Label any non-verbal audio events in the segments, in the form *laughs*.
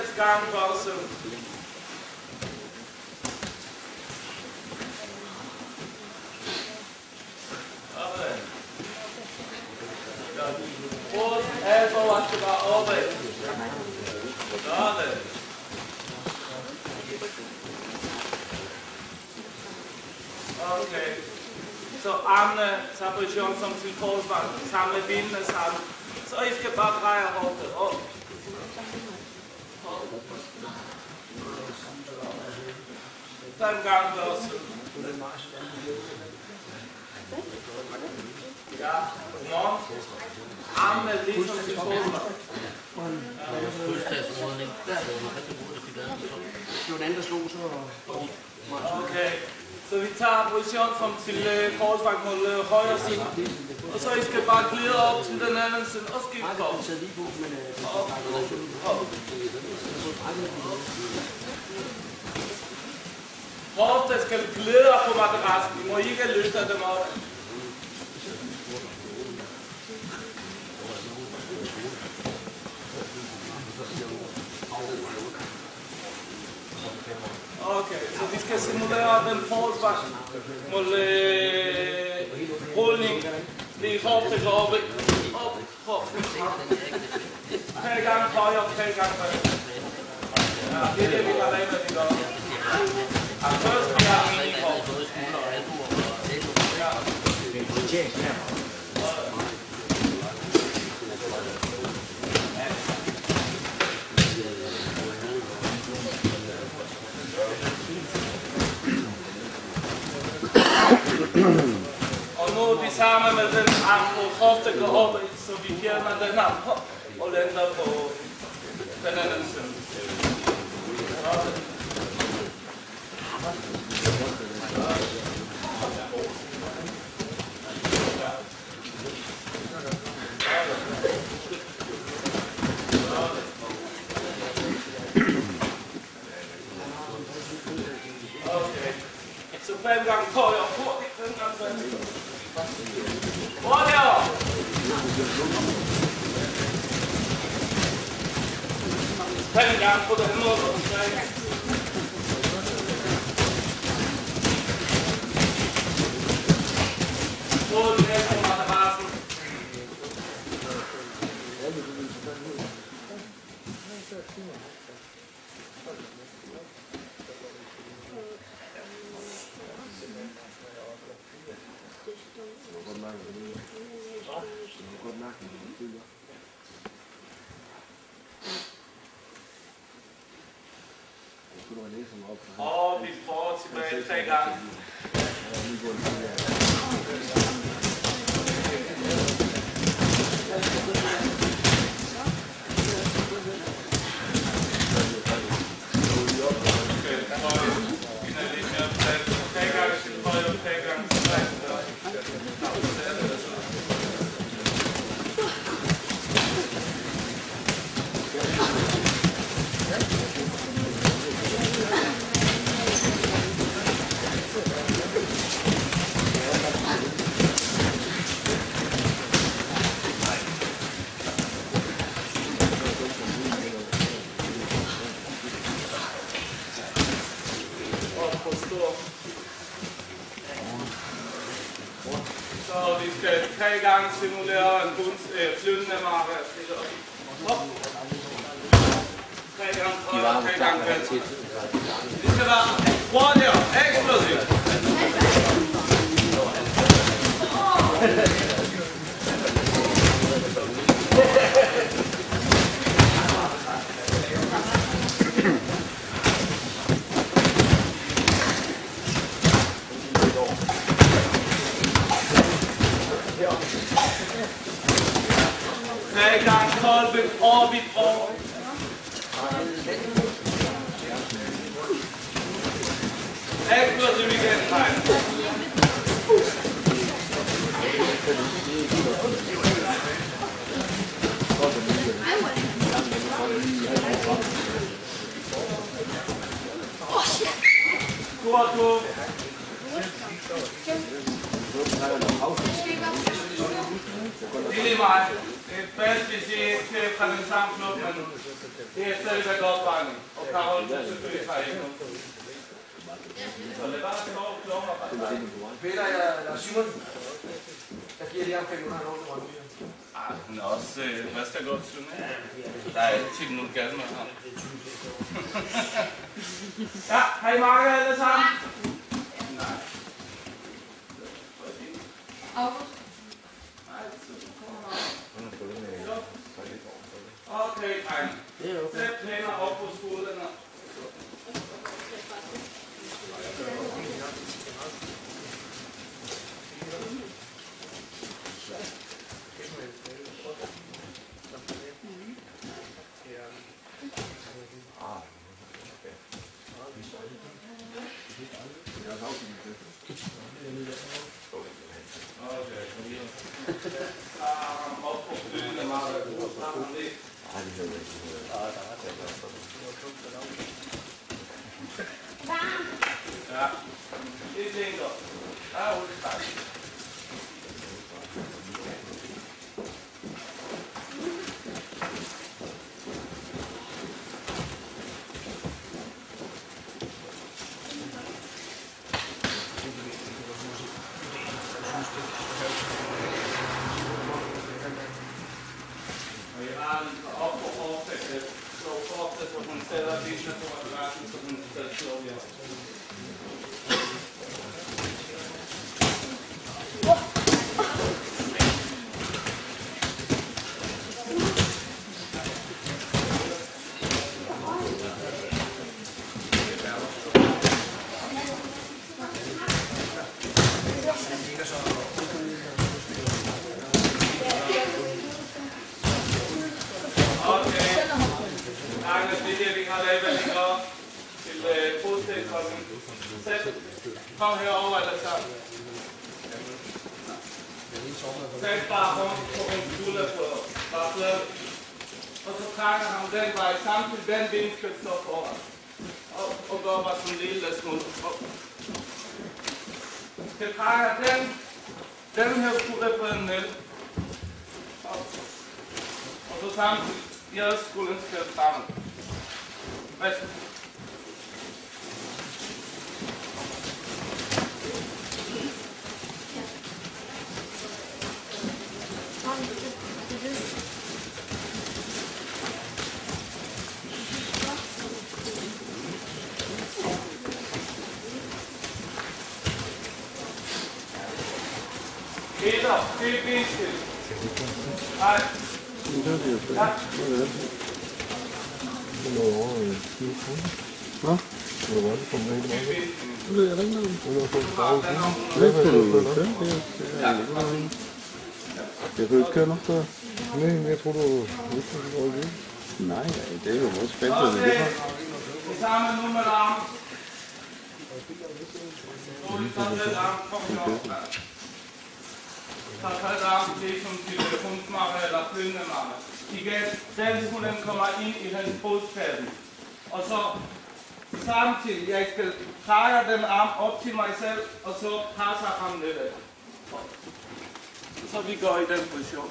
seks gange for siden. Opad. Råd alvor, at det var opad. Sådan. Okay. Så armene tager position som sin korsvang. Samle benene sammen. Så I skal bare dreje hovedet op. Fem gange på siden. Ja, nå. Armene ligesom sin korsvang. Det, var den der slog så. Okay. Så vi tager position som til øh, mod øh, højre side. Og så I skal bare glide op til den anden side og skifte Nej, det er lige på, men øh, det Op. Hofte skal glide op på madrassen. I må ikke løse dem op. Okay, så vi skal simulere den forsvar mod øh, rulling. Lige hofte går op, op, hofte. Tre gange højre, tre gange højre. Ja, det er det, vi har lavet i dag. Og først vi har mini hofte. Både skulder og albuer og albuer. Og nu er vi sammen med den arm, hvor hofte går op, så vi fjerner den arm hop, og lander på den anden side. Sådan. Okay. Så fem gange højre, hurtigt, fem gange venstre. Hurtigere! Fem gange på den måde, og tre gange. Hold ned på madrassen. Og vi får tilbage tre gange. Tre gange til højre, tre gange til venstre. op på stor. Så vi skal tre gange simulere en bunds, øh, flyttende marker. Hop. Tre gange tre gange. Det skal være hurtigere, eksplosivt. Tre gange kolben op i år. Eksplosivt Det er lige mig. Det er fast, hvis I ikke skal fra den samme klub, men det er stadigvæk opvejning. Og Karol, selvfølgelig ikke noget. Så lad bare til over klubarbejde. Peter, jeg er Simon. Jeg giver lige ham 500 år til Rønne. Ah, hun er også øh, skal godt synes. Der er altid noget galt med ham. ja, hej Marke alle sammen. Nej. August. Okay, drenge. Sæt hænder op på skuldrene. Kom herover alle sammen. Sæt bare hånden på en skulder på flad. Og så trækker han den vej, samtidig den vinkel står foran. Og, og går bare sådan en lille smule op. Så trækker den, den her skulder på den ned. Og, Og så samtidig, jeg skulle ønske at sammen. Værsgo. Peter, det er benspil. Nej. Ja. Det ved jeg da ikke noget om. Den har- Det kan du jo selv. Det er Jeg kan ikke køre nok før. Nej, men jeg tror du det. Nej, det er jo også spændende. Det er Det samme nu med er Tag det, arm, som til hundsmappe eller flyndemappe. Igen, den hunden kommer ind i hans fodskaden. Og så samtidig, jeg skal trække den arm op til mig selv, og så passer ham nedad. Så vi går i den position.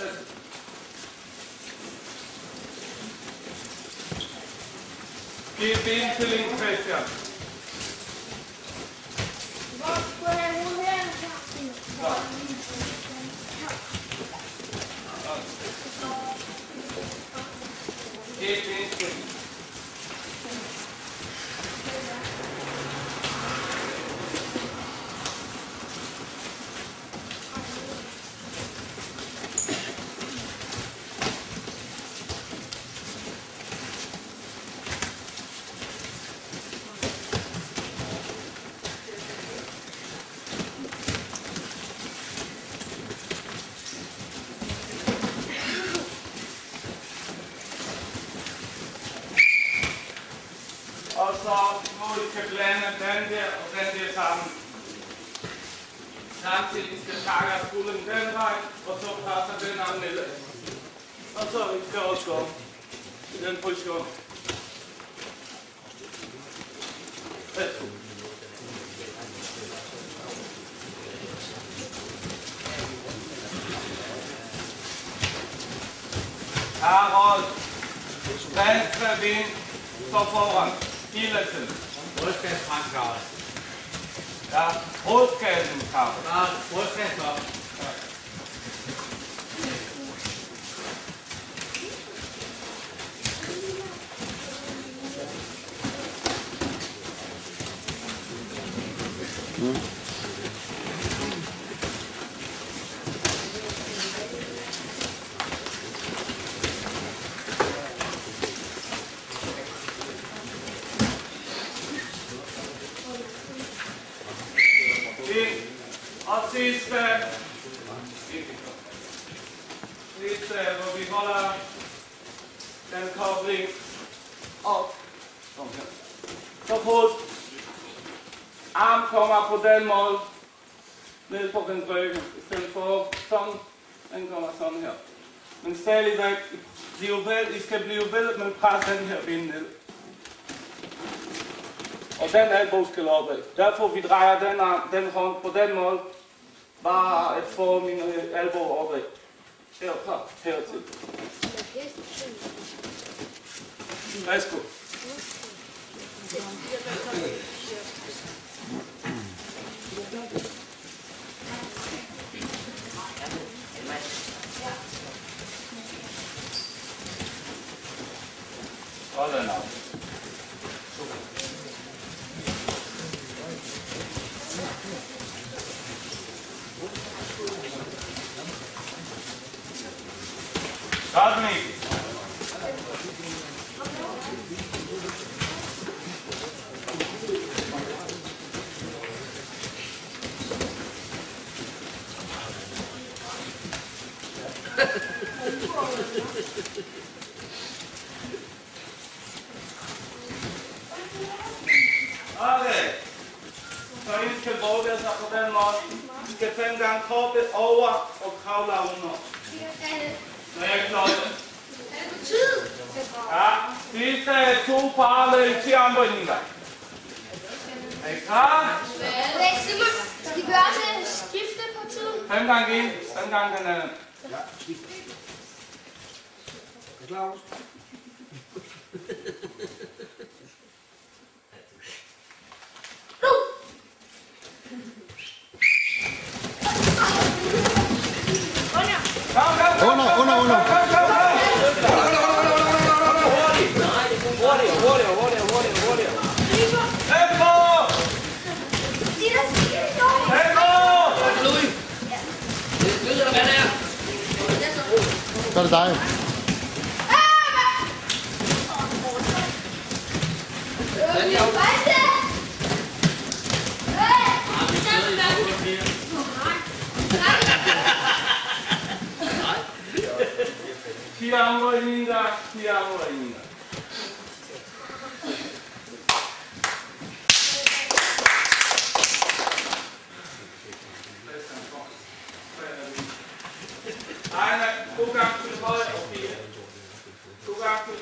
Altså, Det er benstilling, Christian. Det er og så op imod, I skal blande den der og den der sammen. Samtidig skal takke skulden den vej, og så passer den anden nedad. Og så I skal også gå i den position. Værsgo. Harald, venstre vind for foran. Hele tiden. Brystkast frem, Karl. Ja, brudskassen, Karol. Karl, brystkast op. Fint. Og sidste. Sidste, hvor vi holder den kobling op. Så fod. Arm kommer på den måde. Ned på den ryggen. I stedet for sådan. Den kommer sådan her. Men stadigvæk. Bliv vel, I skal blive ved, men pres den her ben ned. Og den albu skal opad. Derfor vi drejer den, arm, den hånd på den måde. Bare at få min øh, albu opad. Herfra, hertil. Værsgo. Sådan op. Sådan ikke. Okay. Så I skal våge sig på den måde. I skal fem gange kroppe over og kravle under. Når jeg klodder. Ja, sidste to parallelle til armbøjninger. Er I klar? Skal vi også skifte på tiden? Fem gange en, fem gange den anden. Claus? Kom, kom, kom, Under, under, under. kom, kom, kom. Hurtigere, hurtigere, hurtigere, hurtigere, hurtigere. Tempo! Sig dig, sig dig, dog. Tempo! Louis. Lyder der, hvad der er? Så er det dig. Øh, hvad er det? Fire armbøjninger, fire armbøjninger. Eine, to gange til højre og fire.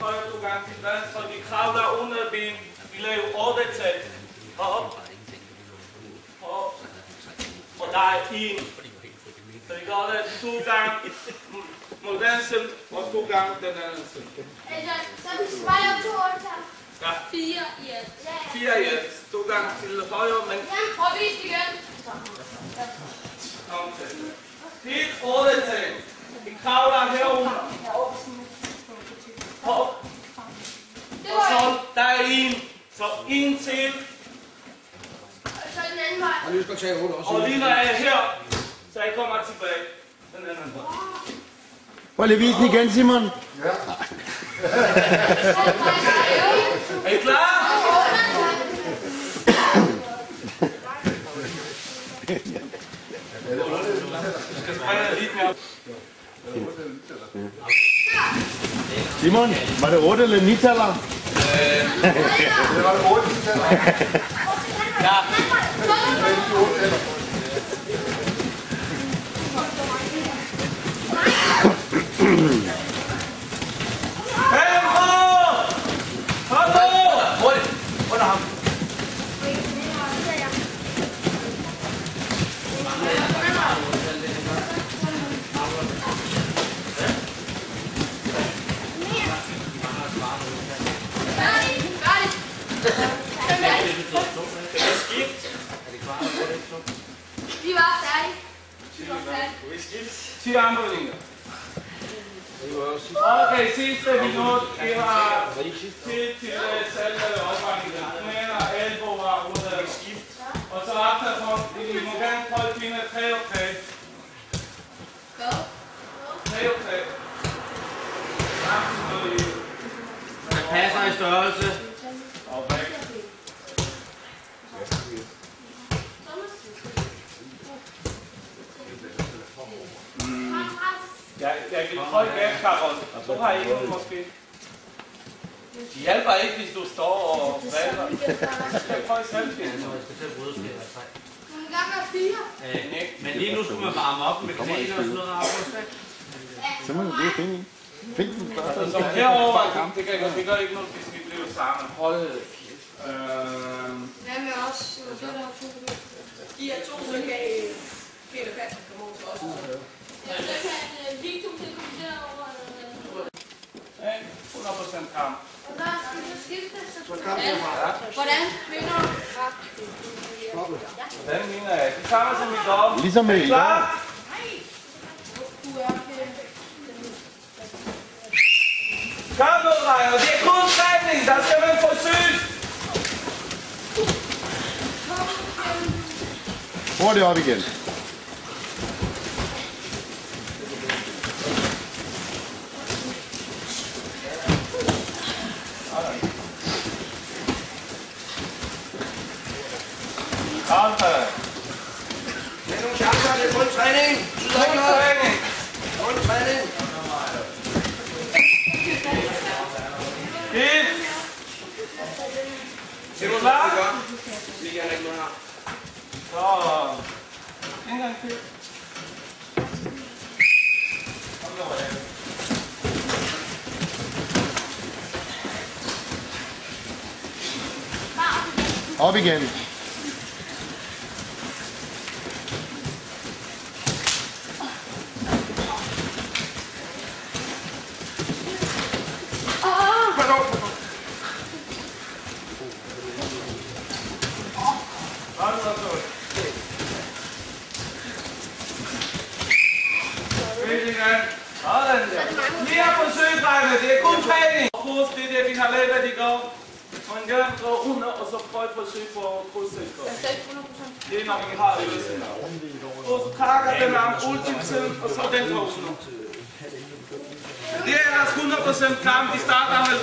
Til venstre. Vi kravler under ben. Vi laver otte tæt. Op. Op. Og der er en. Så vi gør det to gange mod side, og to gange den anden side. Så vi spejler to år Ja, Fire i ja. fire i alt. To gange til højre, men Ja, prøv at vise det igen. kom til. Helt tæt. Vi kravler herunder. Op. Op. Det Og så en. der er en. Så en til. Og så den anden vej. Og nu skal jeg tage også. Og lige når jeg er her, så jeg kommer tilbage. Den anden vej. Prøv lige at vise den igen, Simon. Er I klar? *coughs* Jeg skal springe lidt mere. Simon, var det 8 eller 9 *laughs* taller? Ja. Tempo! Tempo! Hurtigt. Under ham. fire armbøjninger. Okay, sidste minut. Vi har tid til øh, selve opvarmningen. Knæner, albuer, ude. Og så aftenfor, vi må gerne prøve at finde tre og tre. Hvad? Tre og tre. Det passer i størrelse. og væk. Jeg, jeg vil prøve igen, Karol. Du har en måske. De hjælper ikke, hvis du står og vælter. Jeg prøver selv finde. Jeg skal til at bryde skære i træ. Nogle gange er fire. Øh, Men lige nu skulle man varme op med knæene og sådan noget. Ikke? Så må du lige finde en. Find den første. Så herover, det kan det gør ikke noget, hvis vi bliver sammen. Hold. Øhm, Hvad med os? Det er der to. I er to, så kan Peter Patrick komme over til os. Ja, så kan vi to til komme derover. ikke? 100% kamp. Hvordan? Hvordan? Vinder du? Den mener jeg. Det samme som i går. Ligesom i okay. Kom nu, drenge. Det er kun træning. Der skal man forsøge. Hurtigt op igen. Kom så. Det det er. Det betyder Kun ikke noget. træning. Kun træning. Giv. Klar? er ikke noget her. Så. En gang til. Kom nu, ja. Op igen. Kom så, så. Fedt igen. Sådan der. Lige at forsøge, drenge. Det er kun træning. Kurs, det er det, vi har lært, at de går. Man gerne gå under, og så prøv at forsøge på kurset. Jeg er ikke 100%. Det er når vi har øvelsen. Og så trækker den arm ud til siden, og så den på under. Det er ellers 100% kamp. De starter med